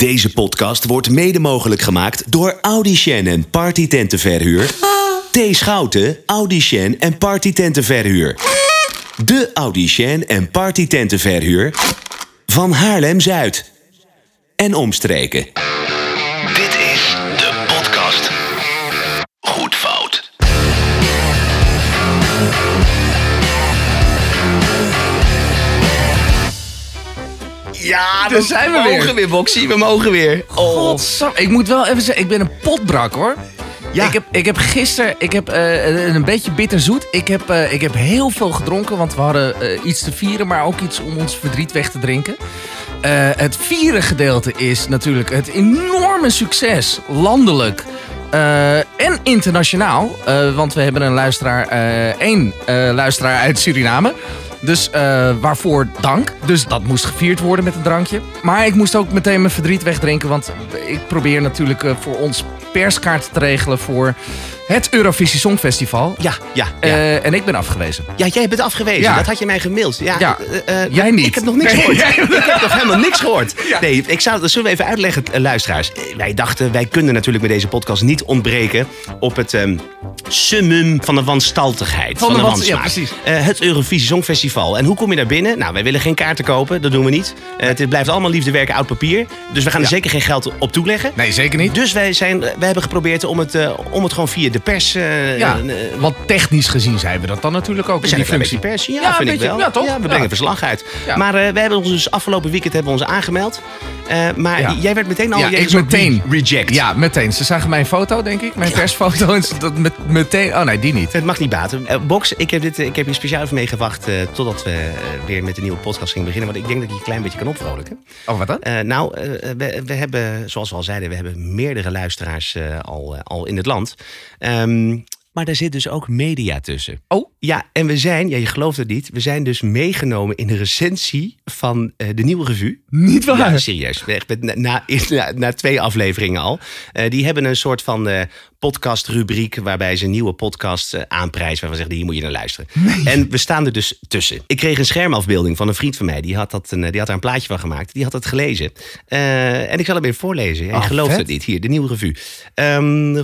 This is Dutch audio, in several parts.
Deze podcast wordt mede mogelijk gemaakt door Audicien en Partytentenverhuur. T Schouten, Audicien en Partytentenverhuur. De Audicien en Partytentenverhuur van Haarlem-Zuid. En omstreken. Ja, Daar zijn we mogen weer. weer, Boxy. We mogen weer. Oh. Ik moet wel even zeggen, ik ben een potbrak hoor. Ja. Ik heb, ik heb gisteren ik heb, eh, een beetje bitterzoet. Ik heb, eh, ik heb heel veel gedronken, want we hadden eh, iets te vieren, maar ook iets om ons verdriet weg te drinken. Het vieren gedeelte is natuurlijk het enorme succes landelijk. Eh, en internationaal, Eh, want we hebben een luisteraar, eh, één luisteraar uit Suriname. Dus waarvoor dank. Dus dat moest gevierd worden met een drankje. Maar ik moest ook meteen mijn verdriet wegdrinken. Want ik probeer natuurlijk voor ons perskaart te regelen voor het Eurovisie Songfestival. Ja, ja, ja. Eh, en ik ben afgewezen. ja, jij bent afgewezen. Ja. Dat had je mij gemaild. Ja, Ja. eh, eh, Jij niet. Ik heb nog niks Nee, gehoord. ik heb nog helemaal niks gehoord. Nee, ik zou, dat zullen we even uitleggen, luisteraars. Wij dachten, wij kunnen natuurlijk met deze podcast niet ontbreken op het ehm, summum van de wanstaltigheid. Van Van, de wans- ja, precies. Eh, het Eurovisie Songfestival. En hoe kom je daar binnen? Nou, wij willen geen kaarten kopen. Dat doen we niet. Eh, het blijft allemaal liefdewerken oud papier. Dus we gaan er Ja. zeker geen geld op toeleggen. Nee, zeker niet. Dus wij, zijn, wij hebben geprobeerd om het, eh, om het gewoon via de pers... eh, Ja, eh, want technisch gezien zijn we dat dan natuurlijk ook we in zijn die een klein functie. pers. Ja, Ja, vind ik wel. ja, toch? we brengen verslag uit. Maar eh, we hebben ons dus afgelopen weekend hebben we ons aangemeld. Eh, maar jij werd meteen al... Ja, ik meteen. re- Reject. Ja, meteen. Ze zagen mijn foto, denk ik. Mijn persfoto. En ze- dat met, meteen... Oh nee, die niet. Het mag niet baten. Eh, Box, ik heb, dit, eh, ik heb hier speciaal even mee gewacht eh, totdat we weer met de nieuwe podcast gingen beginnen. Want ik denk dat je een klein beetje kan opvrolijken. Oh, wat dan? Eh, nou, we, we hebben, zoals we al zeiden, we hebben meerdere luisteraars eh, al, al in het land. Ehm, maar daar zit dus ook media tussen. Oh, Ja, en we zijn, ja, je gelooft het niet, we zijn dus meegenomen in de recensie van eh, de nieuwe revue. niet waar. Ja, serieus. Echt met- Na, na, na, na twee afleveringen al. Eh, die hebben een soort van eh podcastrubriek waarbij ze een nieuwe podcast eh, aanprijzen. Waarvan ze zeggen, hier moet je naar luisteren. En we staan er dus tussen. Ik kreeg een schermafbeelding van een vriend van mij. Die had, dat een, die had daar een plaatje van gemaakt. Die had het gelezen. Eh, en ik zal hem even voorlezen. Hij Ah, gelooft het niet. Hier, de nieuwe revue. Ehm,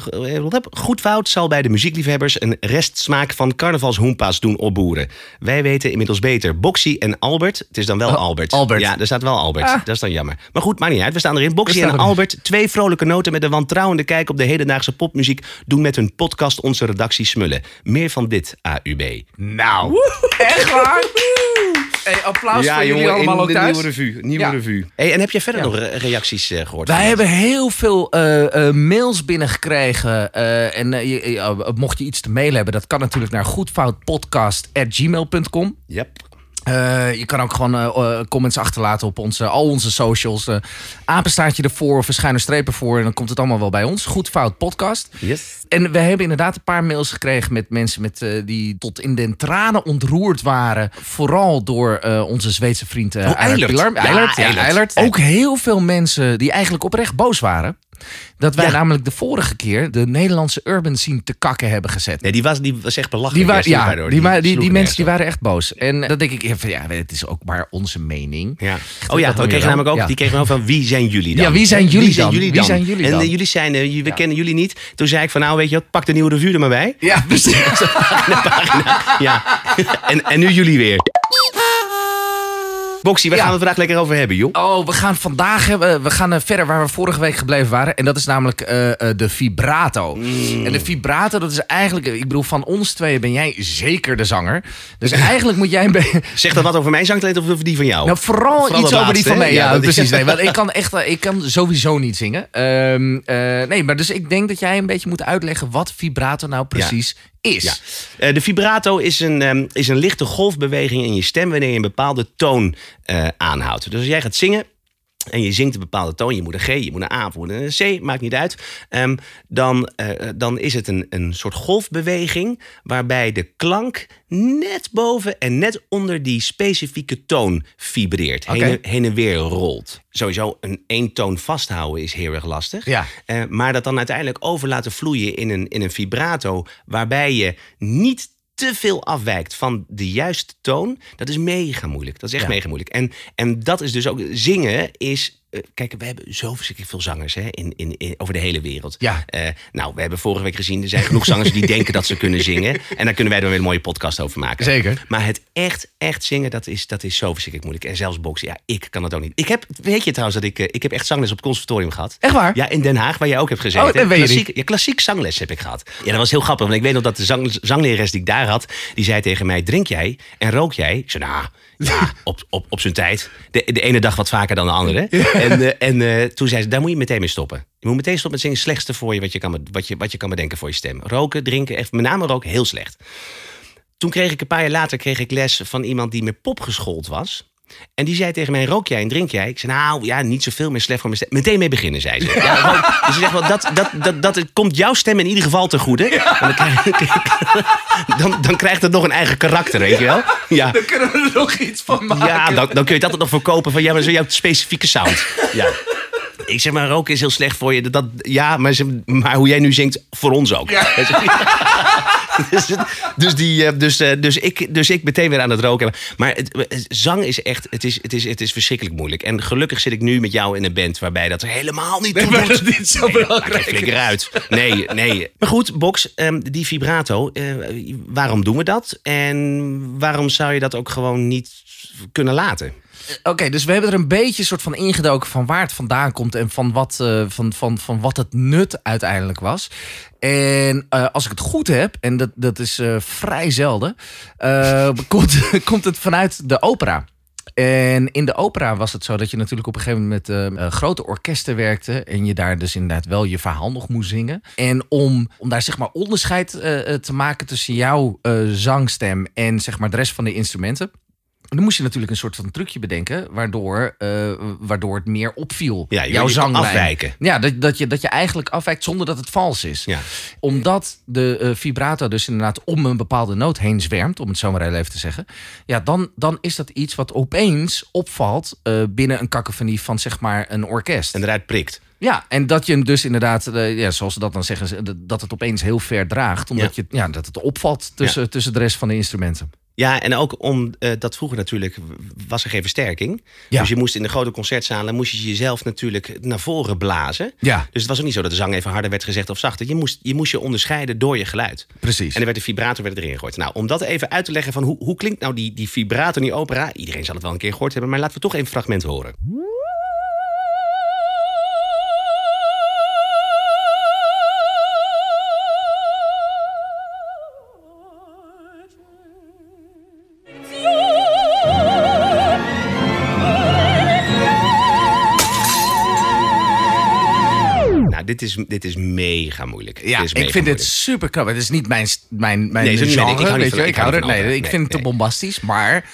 goed fout zal bij de muziekliefhebbers een restsmaak van carnavalshoempa's doen opboeren. Wij weten inmiddels beter. Boxy en Albert. Het is dan wel Oh, Albert. Albert. Ja, er staat wel Albert. Ah. Dat is dan jammer. Maar goed, maakt niet uit. We staan erin. Boxy en. Albert, twee vrolijke noten met een wantrouwende kijk op de hedendaagse popmuziek, doen met hun podcast onze redactie smullen. Meer van dit, AUB. Nou, echt waar? Hey, applaus voor jullie allemaal ook de thuis. nieuwe revue. Nieuwe Ja. revue. Hey, en heb je verder Ja. nog reacties eh, gehoord? Wij hebben heel veel eh, eh, mails binnengekregen. eh en je- je- mocht je iets te mailen hebben, dat kan natuurlijk naar goedfoutpodcast.gmail.com. Yep. Eh, je kan ook gewoon eh, eh, comments achterlaten op onze, al onze socials. eh apenstaartje ervoor of een streep ervoor. En dan komt het allemaal wel bij ons. Goed Fout Podcast. Yes. En we hebben inderdaad een paar mails gekregen met mensen met, die tot in den tranen ontroerd waren. Vooral door onze Zweedse vriend uh, Oh, Eilert. Eilert, ja, Eilert. Eilert. Ook heel veel mensen die eigenlijk oprecht boos waren. Dat wij Ja. namelijk de vorige keer de Nederlandse urban scene te kakken hebben gezet. Nee, die was, die was echt belachelijk. Die, wa- ja, daardoor. die, die, die, sloeg mensen die waren echt boos. En dan denk ik, ja, het is ook maar onze mening. Ja. dat Oh ja, we kregen wel? namelijk ook, Ja. die kregen ook van wie zijn jullie dan? Ja, wie zijn jullie dan? Wie zijn jullie En dan? eh, jullie zijn, eh, we kennen jullie niet. Toen zei ik van nou weet je wat, pak de nieuwe revue er maar bij. Ja, precies. Ja. en, en nu jullie weer. Boxy, Ja. gaan we het vandaag lekker over hebben, joh? Oh, we gaan vandaag hebben, we gaan eh, verder waar we vorige week gebleven waren. En dat is namelijk eh, eh, de vibrato. Mm. En de vibrato, dat is eigenlijk, ik bedoel, van ons twee ben jij zeker de zanger. Dus eigenlijk moet jij een beetje. Zegt dat wat over mijn zangtalent of over die van jou? Nou, vooral, Vooral iets over die van mij. Ja, precies. Nee, want ik kan echt, ik kan sowieso niet zingen. Ehm, eh, nee, maar dus ik denk dat jij een beetje moet uitleggen wat vibrato nou precies Ja. Eh, de vibrato is een, ehm, is een lichte golfbeweging in je stem wanneer je een bepaalde toon eh, aanhoudt. Dus als jij gaat zingen. En je zingt een bepaalde toon, je moet een G, je moet een A je moet een C, maakt niet uit. Ehm, dan, eh, dan is het een, een soort golfbeweging waarbij de klank net boven en net onder die specifieke toon vibreert. Heen en weer rolt. Sowieso een één toon vasthouden is heel erg lastig. Ja. Eh, maar dat dan uiteindelijk over laten vloeien in een, in een vibrato, waarbij je niet te veel afwijkt van de juiste toon, dat is mega moeilijk. Dat is echt Ja. mega moeilijk. En, en dat is dus ook, zingen is kijk, we hebben zo verschrikkelijk veel zangers hè, in, in, in- over de hele wereld. Ja. Eh, nou, we hebben vorige week gezien, er zijn genoeg zangers die denken dat ze kunnen zingen. En daar kunnen wij dan weer een mooie podcast over maken. Zeker. Maar het echt, echt zingen, dat is, dat is zo verschrikkelijk moeilijk. En zelfs boksen, ja, ik kan dat ook niet. Ik heb, weet je trouwens, dat ik, eh, ik heb echt zangles op het conservatorium gehad. Echt waar? Ja, in Den Haag, waar jij ook hebt gezeten. Oh, dat weet je klassiek, ja, klassiek zangles heb ik gehad. Ja, dat was heel grappig, want ik weet nog dat de zang, zanglerares die ik daar had, die zei tegen mij, drink jij en rook jij? Ik zei, nou, ja, op, op, op zijn tijd. De, de ene dag wat vaker dan de andere. En, eh, en eh, toen zei ze, daar moet je meteen mee stoppen. Je moet meteen stoppen met zingen, slechtste voor je wat je kan, wat je, wat je kan bedenken voor je stem. Roken, drinken, echt, met name roken, heel slecht. Toen kreeg ik een paar jaar later kreeg ik les van iemand die met pop geschoold was. En die zei tegen mij, rook jij en drink jij? Ik zei, nou ja, niet zoveel meer slecht voor mijn stem. Meteen mee beginnen, zei ze. Ja, rook. dus ze zegt wel, dat, dat, dat, dat het komt jouw stem in ieder geval te goede. Dan, krijg, dan, dan krijgt het nog een eigen karakter, weet je wel? Ja, Daar kunnen we er nog iets van maken. ja dan, dan kun je altijd nog verkopen van, ja, maar dat is jouw specifieke sound. Ja. Ik zeg maar, roken is heel slecht voor je. Dat, ja, maar, ze- maar hoe jij nu zingt, voor ons ook. dus, dus, die, eh, dus, eh, dus, ik, dus ik meteen weer aan het roken. Maar het, het- zang is echt, het is, het, is, het is verschrikkelijk moeilijk. En gelukkig zit ik nu met jou in een band waarbij dat er helemaal niet toe waar doet. niet zo Nee, belangrijk geen flikker uit. Nee, nee. Maar goed, Box, ehm, die vibrato, eh, waarom doen we dat? En waarom zou je dat ook gewoon niet kunnen laten? Oké, dus we hebben er een beetje soort van ingedoken van waar het vandaan komt en van wat, eh, van, van, van wat het nut uiteindelijk was. En eh, als ik het goed heb, en dat, dat is eh, vrij zelden, komt, komt het vanuit de opera. En in de opera was het zo dat je natuurlijk op een gegeven moment met eh, grote orkesten werkte. En je daar dus inderdaad wel je verhaal nog moest zingen. En om, om daar zeg maar onderscheid te maken tussen jouw zangstem en zeg maar de rest van de instrumenten. Dan moest je natuurlijk een soort van trucje bedenken, waardoor, eh, waardoor het meer opviel. Ja, je- jouw zanglijn. afwijken. Ja, dat, dat, je, dat je eigenlijk afwijkt zonder dat het vals is. Ja. Omdat de eh, vibrato dus inderdaad om een bepaalde noot heen zwermt, om het zo maar heel even te zeggen. Ja, dan, dan is dat iets wat opeens opvalt eh, binnen een kakofonie van zeg maar een orkest. En eruit prikt. Ja, en dat je hem dus inderdaad, ja, zoals ze dat dan zeggen, ze- dat het opeens heel ver draagt. Omdat Je, ja, dat het opvalt tussen, tussen de rest van de instrumenten. Ja, en ook om eh, dat vroeger natuurlijk was er geen versterking. Ja. Dus je moest in de grote concertzalen moest je jezelf natuurlijk naar voren blazen. Ja. Dus het was ook niet zo dat de zang even harder werd gezegd of zachter. Je moest je, moest je onderscheiden door je geluid. Precies. En er werd de vibrator werd erin gegooid. Nou, om dat even uit te leggen van hoe, hoe klinkt nou die, die vibrator in die opera? Iedereen zal het wel een keer gehoord hebben, maar laten we toch even een fragment horen. Dit is, dit is mega moeilijk. Ja, Dit ik vind moeilijk. super knap. Het is niet mijn, mijn, mijn Nee, niet genre, ding. Ik hou niet van- ik Ik, hou niet er, nee, ik vind het te bombastisch, maar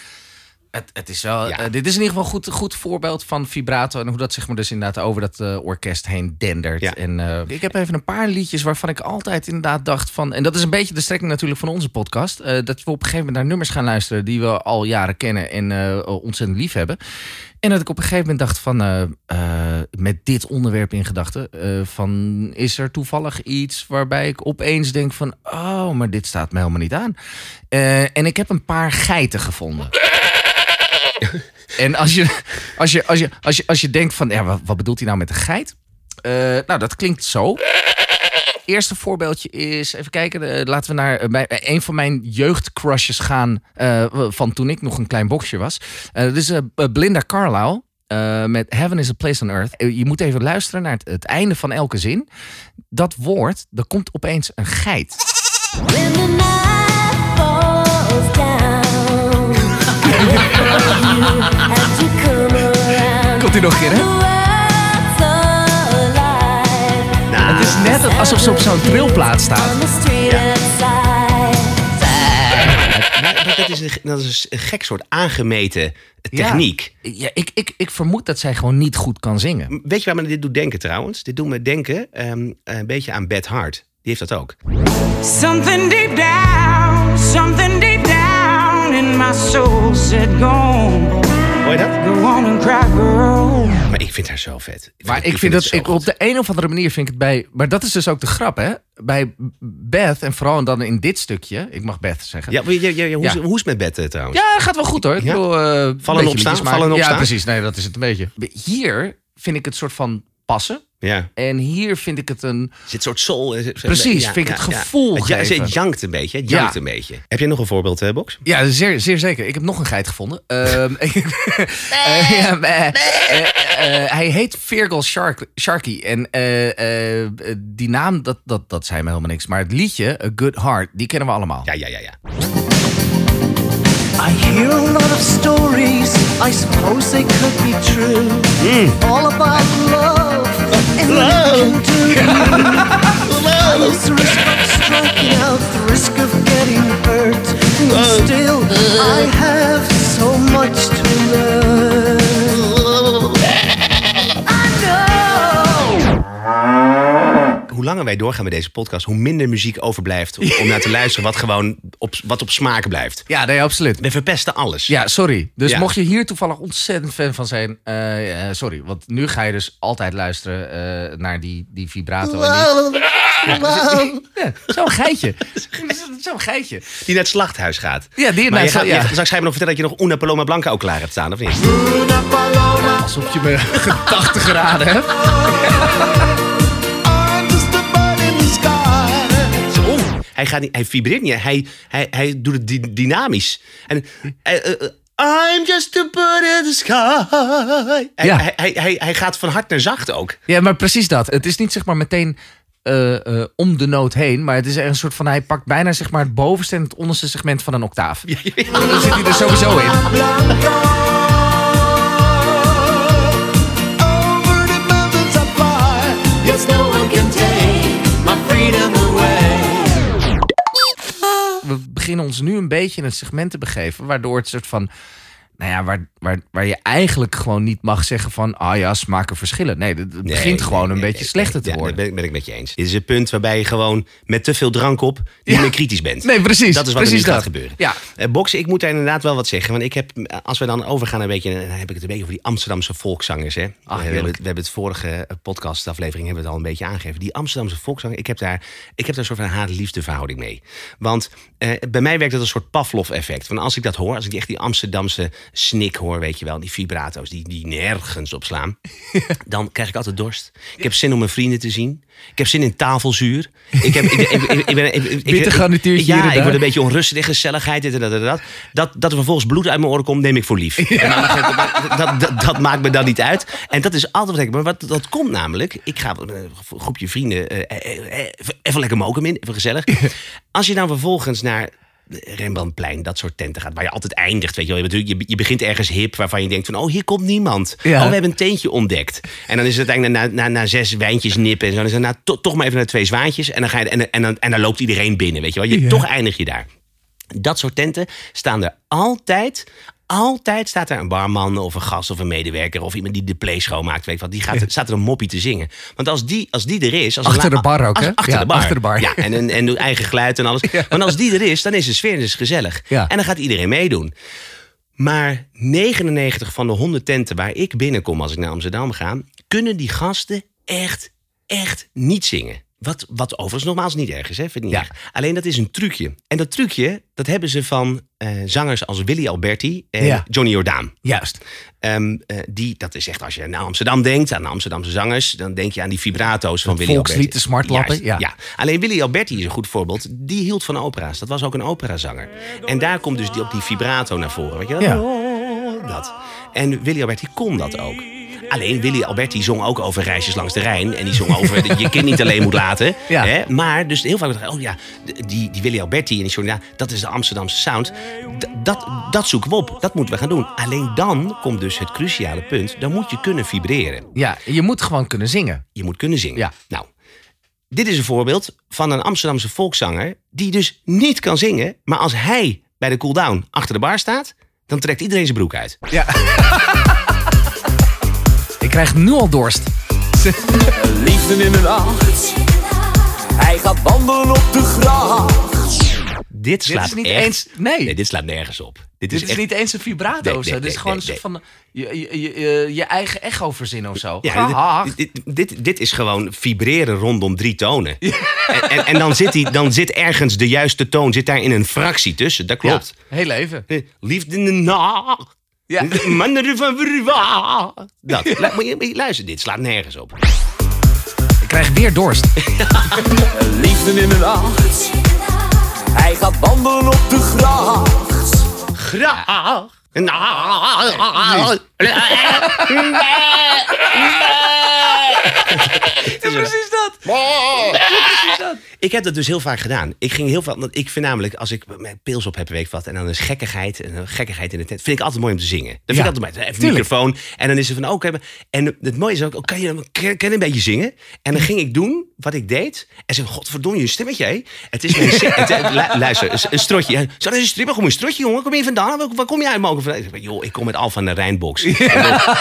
het, het is wel. Ja. eh, dit is in ieder geval een goed, goed voorbeeld van vibrato en hoe dat zeg maar dus inderdaad over dat eh, orkest heen dendert. Ja. En eh, ik heb even een paar liedjes waarvan ik altijd inderdaad dacht van, en dat is een beetje de strekking natuurlijk van onze podcast, dat we op een gegeven moment naar nummers gaan luisteren die we al jaren kennen en ontzettend lief hebben. En dat ik op een gegeven moment dacht van, met dit onderwerp in gedachten, van is er toevallig iets waarbij ik opeens denk van, oh, maar dit staat me helemaal niet aan. En ik heb een paar geiten gevonden. en als je, als, je, als, je, als, je, als je denkt van, ja, wat, bedoelt hij nou met een geit? Eh, nou, dat klinkt zo. Eerste voorbeeldje is, even kijken, eh, laten we naar eh, een van mijn jeugdcrushes gaan van toen ik nog een klein boxje was. Dat is Belinda Carlisle. met Heaven is a Place on Earth. Je moet even luisteren naar het, het einde van elke zin. Dat woord, er komt opeens een geit. Komt hij nog een keer, hè? Nou, Het is net alsof ze op zo'n trilplaat staat. Dat, is een, dat is een gek soort aangemeten techniek. Ja, ik, ik, ik vermoed dat zij gewoon niet goed kan zingen. Weet je waar me dit doet denken trouwens? Dit doet me denken ehm, een beetje aan Beth Hart. Die heeft dat ook. Something deep down, something deep my soul said go, Hoor je dat? go on and cry, girl. Maar ik vind haar zo vet. Maar ik vind dat, ik, op de een of andere manier vind ik het bij. Maar dat is dus ook de grap, hè? Bij Beth, en vooral dan in dit stukje. Ik mag Beth zeggen. Ja, hoe, is, Ja. hoe is het met Beth eh, trouwens? Ja, dat gaat wel goed hoor. Ik Ja? bedoel, eh, een beetje opstaan, vallen Ja, precies. Nee, dat is het een beetje. Hier vind ik het soort van passen. Ja. En hier vind ik het een... Er zit een soort soul. eh, Precies, vind ik het gevoel Het, ja, geven. het jankt een beetje. Het jankt Ja. een beetje. Heb je nog een voorbeeld, hè, Box? Ja, zeer, zeer zeker. Ik heb nog een geit gevonden. Ehm, eh, ja, eh, eh, eh, hij heet Virgil Shark, Sharky. En eh, eh, die naam, dat, dat, dat zei me helemaal niks. Maar het liedje, A Good Heart, die kennen we allemaal. Ja, ja, ja, ja. I hear a lot of stories, I suppose they could be true. All about love love. the risk of striking out, the risk of getting hurt. And still, I have so much to learn. Hoe langer wij doorgaan met deze podcast, hoe minder muziek overblijft om, om naar te luisteren wat gewoon op, wat op smaak blijft. Ja, nee, absoluut. We verpesten alles. Ja, sorry. Dus Ja. mocht je hier toevallig ontzettend fan van zijn, eh, eh, sorry. Want nu ga je dus altijd luisteren eh, naar die, die vibrato. En die, ja, zo'n geitje. zo'n geitje. Die naar het slachthuis gaat. Ja, die naar het- gaat, ja. je me nog vertellen dat je nog Una Paloma Blanca ook klaar hebt staan, of niet? Alsof je me gedachten geraden hebt. Hij, gaat niet, hij vibreert niet. Hij, hij, hij doet het dy- dynamisch. En, eh, eh, eh, I'm just a bird in the sky. Hij, Ja. hij, hij, hij, hij gaat van hard naar zacht ook. Ja, maar precies dat. Het is niet zeg maar meteen eh, eh, om de noot heen. Maar het is echt een soort van... Hij pakt bijna zeg maar het bovenste en het onderste segment van een octaaf. Dan zit hij er sowieso in. Over the mountains I fly. Yes, no one can take my freedom away. We beginnen ons nu een beetje in het segment te begeven. Waardoor het soort van... Nou ja, waar, waar, waar je eigenlijk gewoon niet mag zeggen van... Ah ja, smaken verschillen. Nee, het begint Nee, gewoon nee, een beetje slechter te Ja, worden. dat ben, ik- met je eens. Dit is het punt waarbij je gewoon met te veel drank op niet Ja. meer kritisch bent. Nee, precies. Dat is wat er nu gaat dat. gebeuren. Ja. Boksen, ik moet daar inderdaad wel wat zeggen. Want ik heb, eh, als we dan overgaan een beetje, dan heb ik het een beetje over die Amsterdamse volkszangers. Hè. Ah, we, hebben, het- we hebben het vorige eh, podcastaflevering hebben we het al een beetje aangegeven. Die Amsterdamse volkszangers, ik heb daar, ik heb daar een soort van haat-liefde verhouding mee. Want bij mij werkt dat als een soort Pavlov-effect. Van als ik dat hoor, als ik echt die Amsterdamse snik hoor, weet je wel, die vibrato's die, die nergens op slaan, dan krijg ik altijd dorst. Ik heb zin om mijn vrienden te zien. Ik heb zin in tafelzuur. Ik, heb, ik, ik, ik, ik ben, ik, Ja, ik word een beetje onrustig, gezelligheid, dit en dat en dat. Dat, dat er vervolgens bloed uit mijn oren komt, neem ik voor lief. En dan dat, dat, maakt me dan niet uit. En dat is altijd wat ik... Maar wat, dat komt namelijk... Ik ga met een groepje vrienden eh, eh, eh, even, even lekker moken in, even gezellig. Als je dan vervolgens naar... Rembrandtplein, dat soort tenten gaat, waar je altijd eindigt. Weet je, wel. je, je, begint ergens hip waarvan je denkt van, oh, hier komt niemand. Ja. Oh, we hebben een teentje ontdekt. En dan is het uiteindelijk na, na, na zes wijntjes nippen en zo. Dan is het na, to- toch maar even naar twee zwaantjes. En dan, ga je, en, en, dan, en dan loopt iedereen binnen, weet je wel. Je, Ja. Toch eindig je daar. Dat soort tenten staan er altijd. Altijd staat er een barman of een gast of een medewerker of iemand die de play schoonmaakt. Weet wat, die gaat, staat er een moppie te zingen. Want als die, als die er is. Als Achter de bar ook, hè? Achter, Ja, de bar. achter de bar. Ja, en, en, eigen geluid en alles. Want als die er is, dan is de sfeer dus gezellig. Ja. En dan gaat iedereen meedoen. Maar 99 van de 100 tenten waar ik binnenkom als ik naar Amsterdam ga, kunnen die gasten echt, echt niet zingen. Wat, wat overigens nogmaals niet erg is, hè? Vind ik niet Ja. erg. Alleen dat is een trucje. En dat trucje, dat hebben ze van eh, zangers als Willy Alberti en Ja. Johnny Jordaan. Juist. Ehm, eh, die, dat is echt, als je naar Amsterdam denkt, aan de Amsterdamse zangers, dan denk je aan die vibrato's van Willy volkslied, Alberti. de smartlappen, Juist, ja. Alleen Willy Alberti is een goed voorbeeld. Die hield van opera's. Dat was ook een operazanger. En daar komt dus die, op die vibrato naar voren. Weet je wel? Ja. Dat. En Willy Alberti kon dat ook. Alleen Willy Alberti zong ook over reisjes langs de Rijn. En die zong over dat je kind niet alleen moet laten. Ja. Hè? Maar dus heel vaak, oh ja, die, die Willy Alberti en die Jordan, dat is de Amsterdamse sound. D- dat, dat zoeken we op. Dat moeten we gaan doen. Alleen dan komt dus het cruciale punt. Dan moet je kunnen vibreren. Ja, je moet gewoon kunnen zingen. Je moet kunnen zingen. Ja. Nou, dit is een voorbeeld van een Amsterdamse volkszanger... die dus niet kan zingen. Maar als hij bij de cooldown achter de bar staat... dan trekt iedereen zijn broek uit. Ik krijg nu al dorst. Liefde in de nacht. Hij gaat wandelen op de gracht. Dit slaat is niet echt... eens- nee. dit slaat nergens op. Dit, Dit is, is echt... niet eens een vibrato Nee, of zo. nee, Dit is nee, gewoon nee, een soort van je, je, je, je, je eigen echo verzinnen of zo. Ja, dit, dit, dit, dit is gewoon vibreren rondom drie tonen. En, en, en dan, zit die, dan zit ergens de juiste toon zit daar in een fractie tussen. Dat klopt. Ja, heel even. Eh, Liefde in de nacht. Ja. Mannen van Verwa. Dat. Lu- moet je- moet je Luister, dit slaat nergens op. Ik krijg weer dorst. Liefde in de nacht. Hij gaat wandelen op de gracht. Graag. Precies dat. Ik heb dat dus heel vaak gedaan. Ik ging heel vaak, ik vind namelijk, als ik mijn pils op heb, weet ik wat, en dan is gekkigheid, en een gekkigheid in de tent, vind ik altijd mooi om te zingen. Dat vind Ja, ik altijd mooi. Even een microfoon, en dan is er van, oh, oké, en het mooie is ook, oh, kan je, kan, een beetje zingen? En dan ging ik doen wat ik deed, en zei, godverdomme, je stemmetje, hè? Het is mijn het, het- lu- luister, een- strotje. Zo, dat is een stripper, kom een strotje, jongen, kom je vandaan? Waar, kom jij uit mogen? Joh, ik kom met Al van de Rijnbox.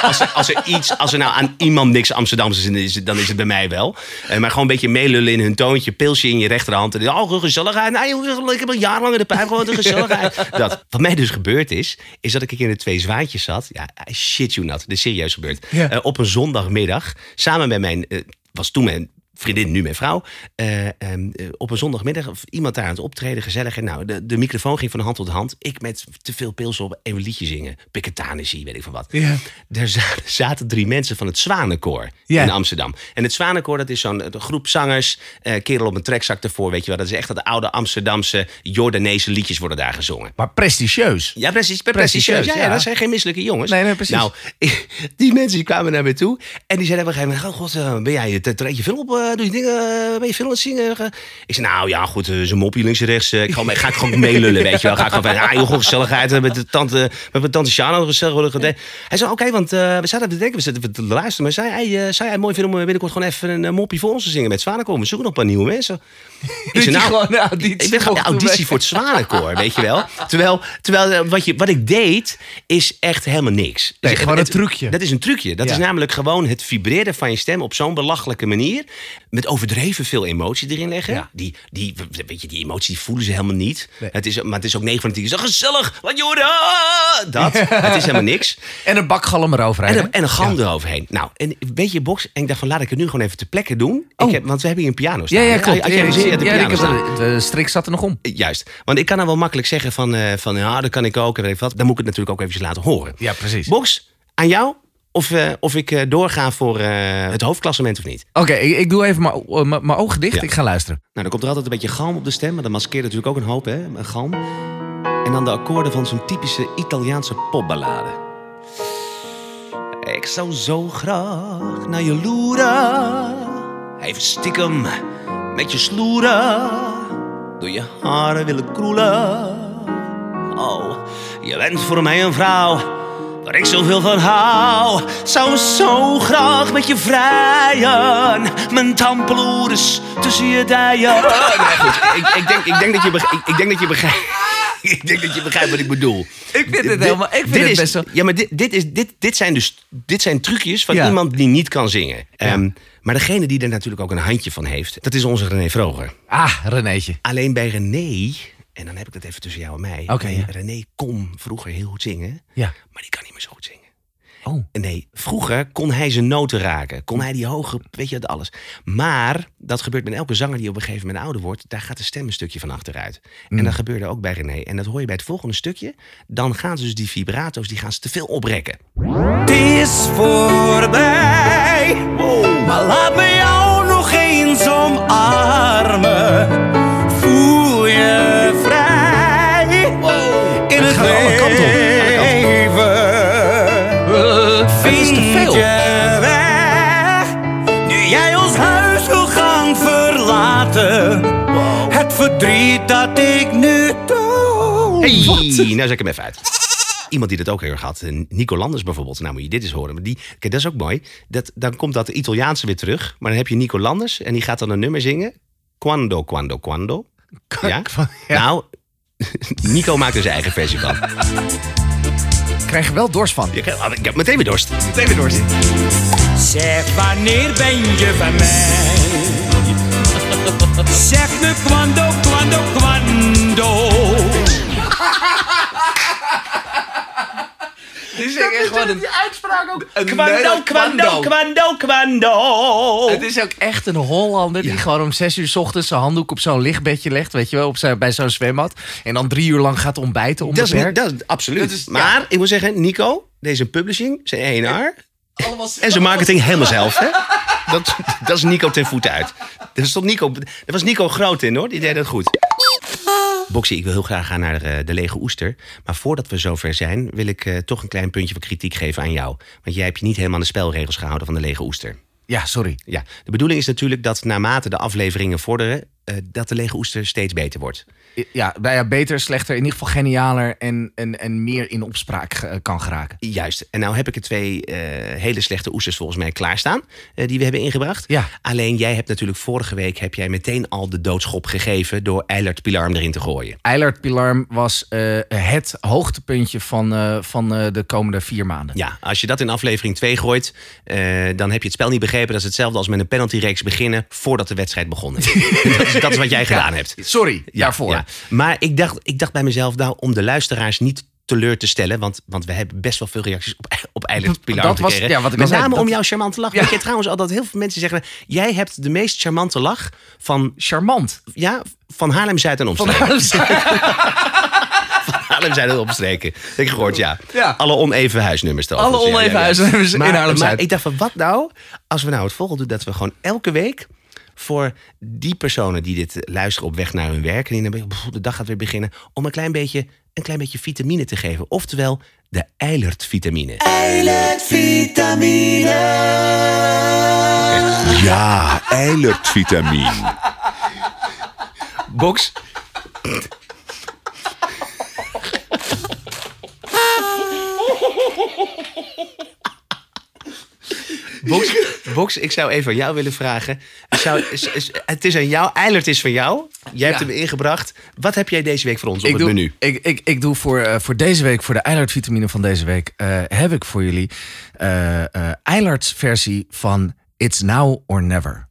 Als er, als er iets, als er nou aan iemand niks Amsterdams is, dan is het, dan is het bij mij wel. Eh, maar gewoon een beetje meelullen in hun toontje, pilsje in je rechterhand. En, oh, gezelligheid. Nee, ik heb al jarenlang in de pijp gewoon de gezelligheid. Dat. Wat mij dus gebeurd is, is dat ik in de twee zwaantjes zat. Ja, shit you not. Dit is serieus gebeurd. Ja. Eh, op een zondagmiddag, samen met mijn, eh, was toen mijn vriendin, nu mijn vrouw. eh, ehm, eh, op een zondagmiddag of iemand daar aan het optreden, gezellig. En nou, de, de microfoon ging van hand tot hand. Ik met te veel pils op en een liedje zingen. Piketanissie, weet ik van wat. Ja. Er za- zaten drie mensen van het Zwanenkoor Ja. in Amsterdam. En het Zwanenkoor, dat is zo'n eh, groep zangers. eh, kerel op een trekzak ervoor, weet je wel. Dat is echt dat oude Amsterdamse, Jordaanese liedjes worden daar gezongen. Maar prestigieus. Ja, precies. Prestigieus. Ja, ja, dat zijn geen misselijke jongens. Nee, nee, precies. Nou, die mensen die kwamen naar me toe. En die zeiden op een gegeven moment... Oh, god, ben jij, tre- treed je film op? Eh, doe je dingen? eh, ben je film aan het? Eh, Ik zei, nou ja, goed, zo'n moppie links en rechts. ik ga, ga ik gewoon meelullen, weet je wel. Ga ik gewoon van, ah joh, gezelligheid. Met de tante, met mijn tante Shana gezellig worden gedaan. Hij zei, oké, want we zaten te denken, we zitten te luisteren. Maar zei hij, jij het mooi vinden om binnenkort gewoon even een moppie voor ons te zingen met Zwanenkoor? We zoeken nog een paar nieuwe mensen. Ik zei, nou, gewoon de auditie ik ben gewoon de auditie voor het Zwanenkoor, weet je wel. Terwijl, terwijl wat, je, wat ik deed, is echt helemaal niks. Nee, Dus gewoon het- een trucje. Dat is een trucje. Dat Ja. is namelijk gewoon het vibreren van je stem op zo'n belachelijke manier. Met overdreven veel emotie erin leggen. Ja. Die, die, weet je, die emotie die voelen ze helemaal niet. Nee. Het is, maar het is ook 9 van de 10 keer zo gezellig. Wat je Dat. Het is helemaal niks. En een bakgalm eroverheen. En een, en een galm eroverheen. Nou, en een beetje box. En ik dacht van, laat ik het nu gewoon even ter plekke doen. Oh. Ik heb, want we hebben hier een piano staan. Ja, ja, hè? klopt. Had jij gezien? Ja, de Ja, piano staan. de strik zat er nog om. Juist. Want ik kan dan wel makkelijk zeggen van, eh, van ja, dat kan ik ook. En weet ik wat. Dan moet ik het natuurlijk ook eventjes laten horen. Ja, precies. Box, aan jou of, eh, of ik eh, doorga voor eh, het hoofdklassement of niet. Oké, ik, ik doe even mijn ogen dicht. Ja. Ik ga luisteren. Nou, dan komt er altijd een beetje galm op de stem. Maar dat maskeert natuurlijk ook een hoop, hè? Een galm. En dan de akkoorden van zo'n typische Italiaanse popballade. Ik zou zo graag naar je loeren. Even stiekem met je sloeren. Door je haren willen kroelen. Oh, je bent voor mij een vrouw waar ik zoveel van hou. Zou zo graag met je vrijen. Mijn tampeloeres tussen je dijen. Goed, ik, ik, denk, ik, denk dat je beg- ik, ik denk dat je begrijpt. Ik denk dat je begrijpt wat ik bedoel. Ik vind het helemaal- ik vind dit het is, best wel- Ja, maar dit, dit, is, dit, dit, zijn dus dit zijn trucjes van Ja. iemand die niet kan zingen. Ehm, maar degene die er natuurlijk ook een handje van heeft, dat is onze René Vroger. Ah, Renéetje. Alleen bij René, en dan heb ik het even tussen jou en mij. Oké, ja. René kon vroeger heel goed zingen, Ja. maar die kan niet meer zo goed zingen. Oh. Nee, vroeger kon hij zijn noten raken. Kon hij die hoge, weet je, dat alles. Maar dat gebeurt met elke zanger die op een gegeven moment ouder wordt. Daar gaat de stem een stukje van achteruit. Mm. En dat gebeurde ook bij René. En dat hoor je bij het volgende stukje. Dan gaan ze dus die vibrato's, die gaan ze te veel oprekken. Het is voorbij. Maar laat me jou nog eens omarmen. Voel je verdriet dat ik nu doe. Hey, nou zet ik hem even uit. Iemand die dat ook heel erg had, eh, Nico Landers bijvoorbeeld. Nou moet je dit eens horen. Maar die, kijk, dat is ook mooi. Dat, dan komt dat Italiaanse weer terug. Maar dan heb je Nico Landers en die gaat dan een nummer zingen. Quando, quando, quando. Ja? Nou, Nico maakt er zijn eigen versie van. Ik krijg er wel dorst van. Ik heb, ik heb meteen weer dorst. Meteen weer dorst. Zeg wanneer ben je van mij? Zeg me quando, quando, quando. Dit is echt gewoon een, uitspraak ook. een Nederland- kwando, kwando, kwando. Het is ook echt een Hollander die gewoon om zes uur 's ochtends zijn handdoek op zo'n lichtbedje legt, weet je wel, op zijn, bij zo'n zwembad. En dan drie uur lang gaat ontbijten Dat is, onbeperkt. dat is absoluut. Dat is- ja. maar ik moet zeggen, Nico, deze publishing, zijn ENR Allemaal en zijn marketing helemaal zelf. Hè? Dat, dat is Nico ten voeten uit. Dat, stond Nico, dat was Nico groot in hoor, die deed het goed. Boxy, ik wil heel graag gaan naar eh, de lege oester. Maar voordat we zover zijn, wil ik eh, toch een klein puntje van kritiek geven aan jou. Want jij hebt je niet helemaal aan de spelregels gehouden van de lege oester. Ja, sorry. Ja, de bedoeling is natuurlijk dat naarmate de afleveringen vorderen, eh, dat de lege oester steeds beter wordt. Ja, nou ja, beter, slechter, in ieder geval genialer en, en, en meer in opspraak kan geraken. Juist. En nou heb ik er twee eh, hele slechte oesters volgens mij klaarstaan. eh, die we hebben ingebracht. Ja. Alleen jij hebt natuurlijk vorige week heb jij meteen al de doodschop gegeven door Eilert Pilarm erin te gooien. Eilert Pilarm was het hoogtepuntje van, van de komende vier maanden. Ja, als je dat in aflevering 2 gooit, dan heb je het spel niet begrepen. Dat is hetzelfde als met een penaltyreeks beginnen voordat de wedstrijd begonnen is. dat, is dat is wat jij gedaan hebt. Sorry daarvoor. Ja. Maar ik dacht, ik dacht bij mezelf, nou, om de luisteraars niet teleur te stellen. Want, want we hebben best wel veel reacties op, op Eilert Pilar Dat was- ja, wat ik Met zei, name om dat- jouw charmante lach. Weet je trouwens al dat heel veel mensen zeggen... jij hebt de meest charmante lach van, Charmant. ja, van Haarlem-Zuid en omstreken. Haarlem-Zuid en omstreken. Heb ik gehoord, ja. Ja. Alle oneven huisnummers. toch? Alle Dus ja, oneven ja, ja. huisnummers in Haarlem-Zuid. Maar ik dacht van, wat nou als we nou het volgende doen... dat we gewoon elke week voor die personen die dit luisteren op weg naar hun werk... en die pff, de dag gaat weer beginnen... om een klein beetje, een klein beetje vitamine te geven. Oftewel de Eilert-vitamine. Ja, eilertvitamine. Box. Box, Box, ik zou even aan jou willen vragen. Zou, is- is- het is aan jou, Eilert is van jou. Jij hebt Ja. hem ingebracht. Wat heb jij deze week voor ons op ik het doe, menu? Ik, ik, ik doe voor, eh, voor deze week, voor de Eilert vitamine van deze week, eh, heb ik voor jullie eh Eilerts versie van It's Now or Never.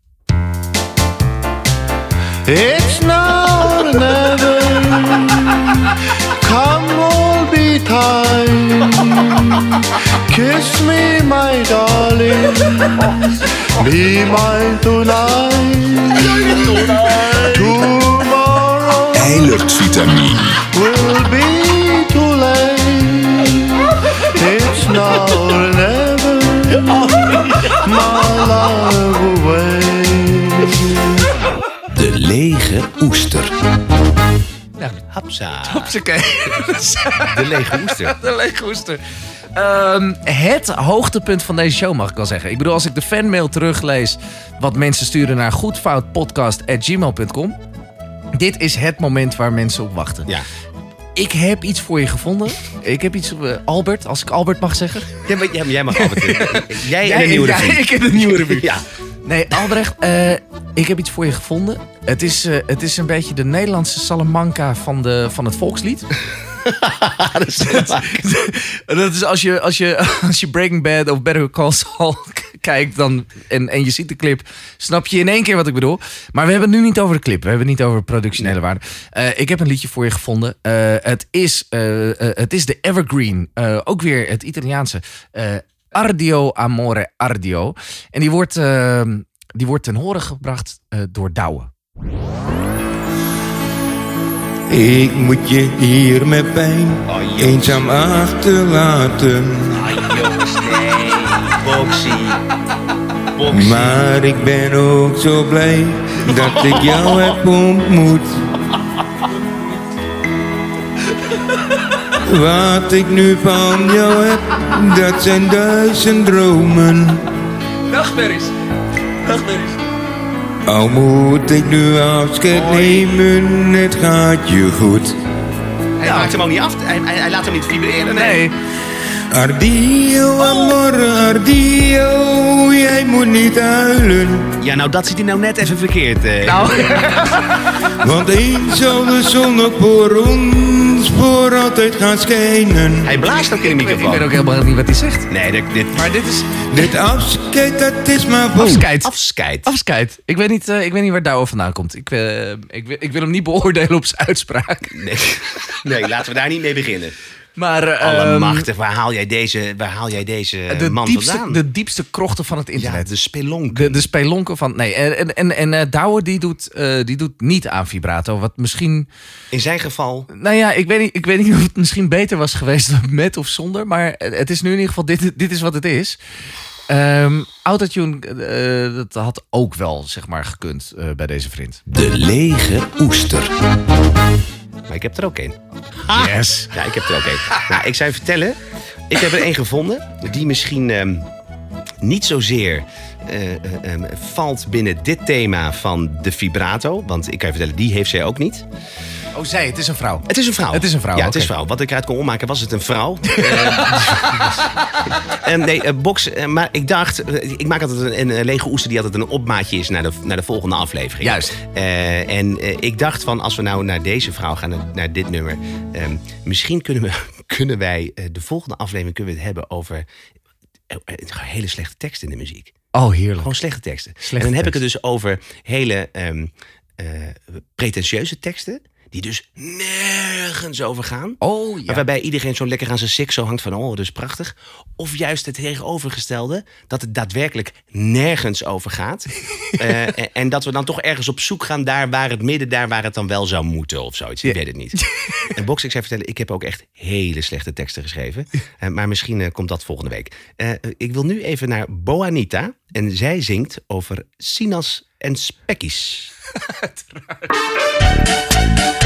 It's now or never. Come time. Kiss me, my darling. Be mine tonight. Tomorrow will be too late. It's now or never. My love away. De lege oester. Hapsa. Oké. De lege oester. De lege oester. Ehm, het hoogtepunt van deze show, mag ik wel zeggen. Ik bedoel, als ik de fanmail teruglees... wat mensen sturen naar goedfoutpodcast.gmail.com... dit is het moment waar mensen op wachten. Ja. Ik heb iets voor je gevonden. Ik heb iets... eh, Albert, als ik Albert mag zeggen. Jij, mag- jij, jij mag. Jij en een nieuwe ja, revue. ik heb een nieuwe revue. Ja. Nee, Albrecht, eh, ik heb iets voor je gevonden. Het is, eh, het is een beetje de Nederlandse Salamanca van, de, van het volkslied. dat is Dat is als je, als je, als je Breaking Bad of Better Call Saul kijkt dan, en, en je ziet de clip, snap je in één keer wat ik bedoel. Maar we hebben het nu niet over de clip. We hebben het niet over productionele waarde. Eh, ik heb een liedje voor je gevonden. Het, is, het is de Evergreen. Ook weer het Italiaanse. Ardio Amore Ardio. En die wordt, eh, die wordt ten horen gebracht eh, door Douwe. Ik moet je hier met pijn eenzaam achterlaten. jongens, nee. Boxy. Boxy. Maar ik ben ook zo blij dat ik jou heb ontmoet. Wat ik nu van jou heb, dat zijn duizend dromen. Nachtmerries. Nachtmerries. Al moet ik nu afscheid nemen, het gaat je goed. Hij maakt hem ook niet af. Hij, hij, hij laat hem niet vibreren. Nee. Nee. Ardio, amore, ardio, jij moet niet huilen. Ja, nou dat zit hij nou net even verkeerd. eh. Nou, Want eens zal de zon nog voor ons voor altijd gaan schijnen. Hij blaast ook in de ik weet microfoon. ook helemaal niet wat hij zegt. Nee, dit, dit Maar dit is Dit afscheid, dat is maar voor. afscheid. afscheid. Afscheid. Ik weet niet, eh, ik weet niet waar Douwe vandaan komt. Ik, eh, ik, wil- ik wil hem niet beoordelen op zijn uitspraak. Nee. nee, laten we daar niet mee beginnen. Maar, eh, Allemachtig, waar haal jij deze, waar haal jij deze de, man diepste, vandaan? de diepste krochten van het ja, internet. de spelonk. De, de spelonken van. Nee, en, en, en eh, Douwe die doet, eh, die doet niet aan vibrato. Wat misschien. In zijn geval, Nou ja, ik weet, niet, ik weet niet of het misschien beter was geweest met of zonder. Maar het is nu in ieder geval. Dit, dit is wat het is. Ehm Autotune, eh, dat had ook wel, zeg maar, gekund eh, bij deze vriend. De lege oester. maar ik heb er ook één. Yes. Ja, ik heb er ook één. nou, ik zou je vertellen, ik heb er één gevonden die misschien ehm, niet zozeer eh, eh, ehm, valt binnen dit thema van de vibrato. Want ik kan je vertellen, die heeft zij ook niet. Oh, zij, het is een vrouw. Het is een vrouw. Het is een vrouw, Ja, het is een vrouw. Wat ik eruit kon opmaken, was het een vrouw. Eh, eh, nee, eh, box. maar ik dacht, ik maak altijd een, een lege oester die altijd een opmaatje is naar de, naar de volgende aflevering. Juist. En ik dacht van, als we nou naar deze vrouw gaan, naar, naar dit nummer. ehm, misschien kunnen, we, kunnen wij de volgende aflevering kunnen we het hebben over hele slechte teksten in de muziek. Oh, heerlijk. Gewoon slechte teksten. Slechte en dan heb ik het dus over hele ehm, eh, pretentieuze teksten. Die dus nergens over gaan. Oh, Maar ja. waarbij iedereen zo lekker aan zijn sik zo hangt van, oh, dat is prachtig. Of juist het tegenovergestelde, dat het daadwerkelijk nergens over gaat. Eh, en, en dat we dan toch ergens op zoek gaan daar waar het midden, daar waar het dan wel zou moeten of zoiets. Ik Ja. weet het niet. En Box, ik zou vertellen, ik heb ook echt hele slechte teksten geschreven. Eh, maar misschien eh, komt dat volgende week. Ik wil nu even naar Boanita. En zij zingt over Sinas en Spekkies.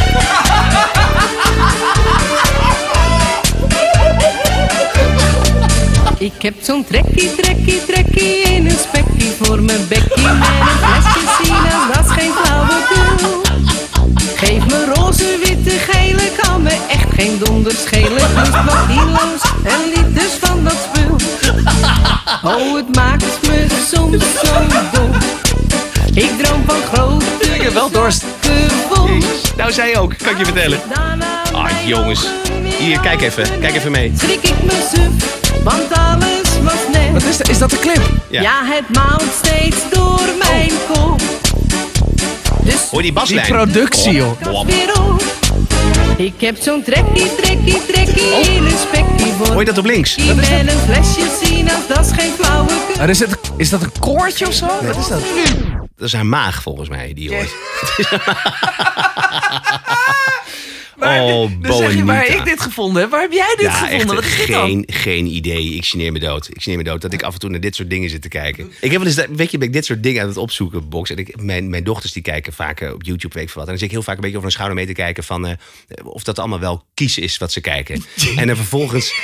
Ik heb zo'n trekkie, trekkie, trekkie in een spekkie voor mijn bekkie met een flesje sinaas, dat is geen flauwekul. Geef me roze, witte, gele, kan me echt geen donder schelen. Lust wat kilo's en liters van dat spul. Oh, het maakt me soms zo dom. Ik droom van grote Ik heb wel dorst. gevoel. Nou, zij ook, kan ik je vertellen. Ah, jongens. Hier, kijk even. Kijk even mee. Schrik ik me suf, want alles was net. Wat is, dat- is dat de clip? Ja. Ja. het maalt steeds door mijn kop. Dus Hoor die Die baslijn? productie, joh. Ik heb zo'n trekkie, trekkie, trekkie in een spekkie Hoor je dat op links? Ik ben een flesje sinaas, dat is geen flauwekul. Maar is, het, is dat een koortje of zo? Wat is dat? Dat is haar maag, volgens mij, die hoort. Maar, Oh, zeg je waar ik dit gevonden heb. Waar heb jij dit Ja, gevonden? echt Wat is dit geen, geen idee. Ik geneer me dood. Ik geneer me dood dat ik af en toe naar dit soort dingen zit te kijken. Ik heb wel eens, weet je, ben ik dit soort dingen aan het opzoeken, Box. En ik, mijn, mijn dochters die kijken vaak eh, op YouTube, weet ik wat. En dan zit ik heel vaak een beetje over een schouder mee te kijken van... eh, of dat allemaal wel kies is wat ze kijken. en dan vervolgens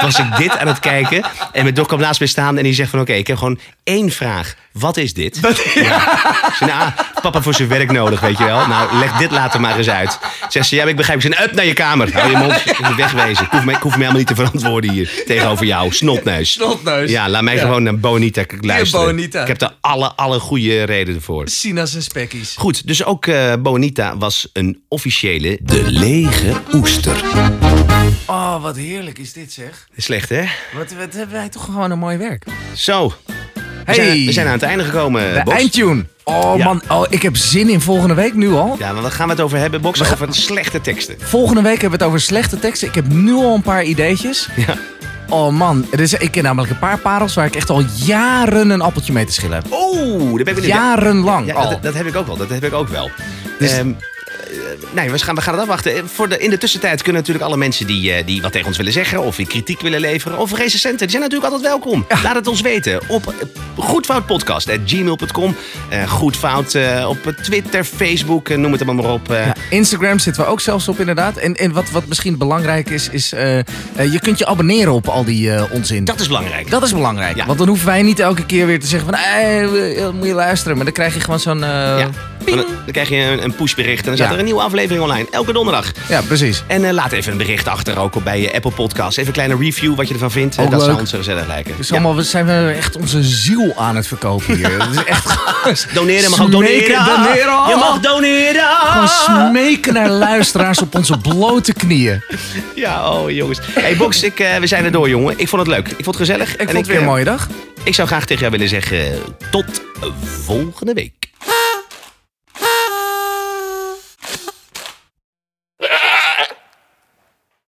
was ik dit aan het kijken. En mijn dochter kwam naast me staan en die zegt van... Oké, ik heb gewoon één vraag. Wat is dit? Ja. Ik zei, nou, papa voor zijn werk nodig, weet je wel. Nou, leg dit later maar eens uit. Zegt ze, ja, ik begrijp. Ik zei, up naar je kamer. Hou je mond. Ik wegwezen. Ik hoef, me, ik hoef me helemaal niet te verantwoorden hier. Tegenover jou. Snotneus. Snotneus. Ja, laat mij Ja. gewoon naar Bonita luisteren. Bonita. Ik heb er alle, alle goede redenen voor. Sinaas en spekkies. Goed, dus ook eh, Bonita was een officiële... De lege oester. Oh, wat heerlijk is dit zeg. Slecht, hè? Wat, wat hebben wij toch gewoon een mooi werk. Zo. We, Hey. zijn, we zijn aan het einde gekomen, De Bos. eindtune. Oh Ja. man, oh, ik heb zin in volgende week nu al. Ja, maar wat gaan we het over hebben, Box? Over slechte teksten. Volgende week hebben we het over slechte teksten. Ik heb nu al een paar ideetjes. Ja. Oh man, er is, ik ken namelijk een paar parels waar ik echt al jaren een appeltje mee te schillen heb. Oeh, daar ben ik benieuwd. Jarenlang Ja, al. dat, dat heb ik ook wel. Dat heb ik ook wel. Dus- Ehm, eh, nee, we gaan, we gaan het afwachten. Eh, Voor de, in de tussentijd kunnen natuurlijk alle mensen die, eh, die wat tegen ons willen zeggen... of die kritiek willen leveren of recensenten... die zijn natuurlijk altijd welkom. Laat het ons weten op eh, goedfoutpodcast.gmail.com. Eh Goedfout eh, op Twitter, Facebook, eh, noem het allemaal maar op. eh. Ja, Instagram zitten we ook zelfs op inderdaad. En, en wat, wat misschien belangrijk is, is eh, eh, je kunt je abonneren op al die eh, onzin. Dat is belangrijk. Dat is belangrijk. Ja. Want dan hoeven wij niet elke keer weer te zeggen van... eh, eh, moet je luisteren. Maar dan krijg je gewoon zo'n... eh, ja. Ping. Dan, dan krijg je een, een pushbericht en dan staat Ja. er een nieuwe aflevering online. Elke donderdag. Ja, precies. En eh, laat even een bericht achter ook op bij je Apple Podcast. Even een kleine review wat je ervan vindt. Eh, Ook dat zou leuk. ons gezellig lijken. Dus Ja. allemaal, we zijn we echt onze ziel aan het verkopen hier. Het is echt Doneren, mag ook doneren. doneren. Je mag doneren. gewoon smeken naar luisteraars op onze blote knieën. Ja, oh jongens. Hey Box, ik, eh, we zijn er door jongen. Ik vond het leuk. Ik vond het gezellig. Ik vond het weer een mooie dag. Ik zou graag tegen jou willen zeggen tot volgende week.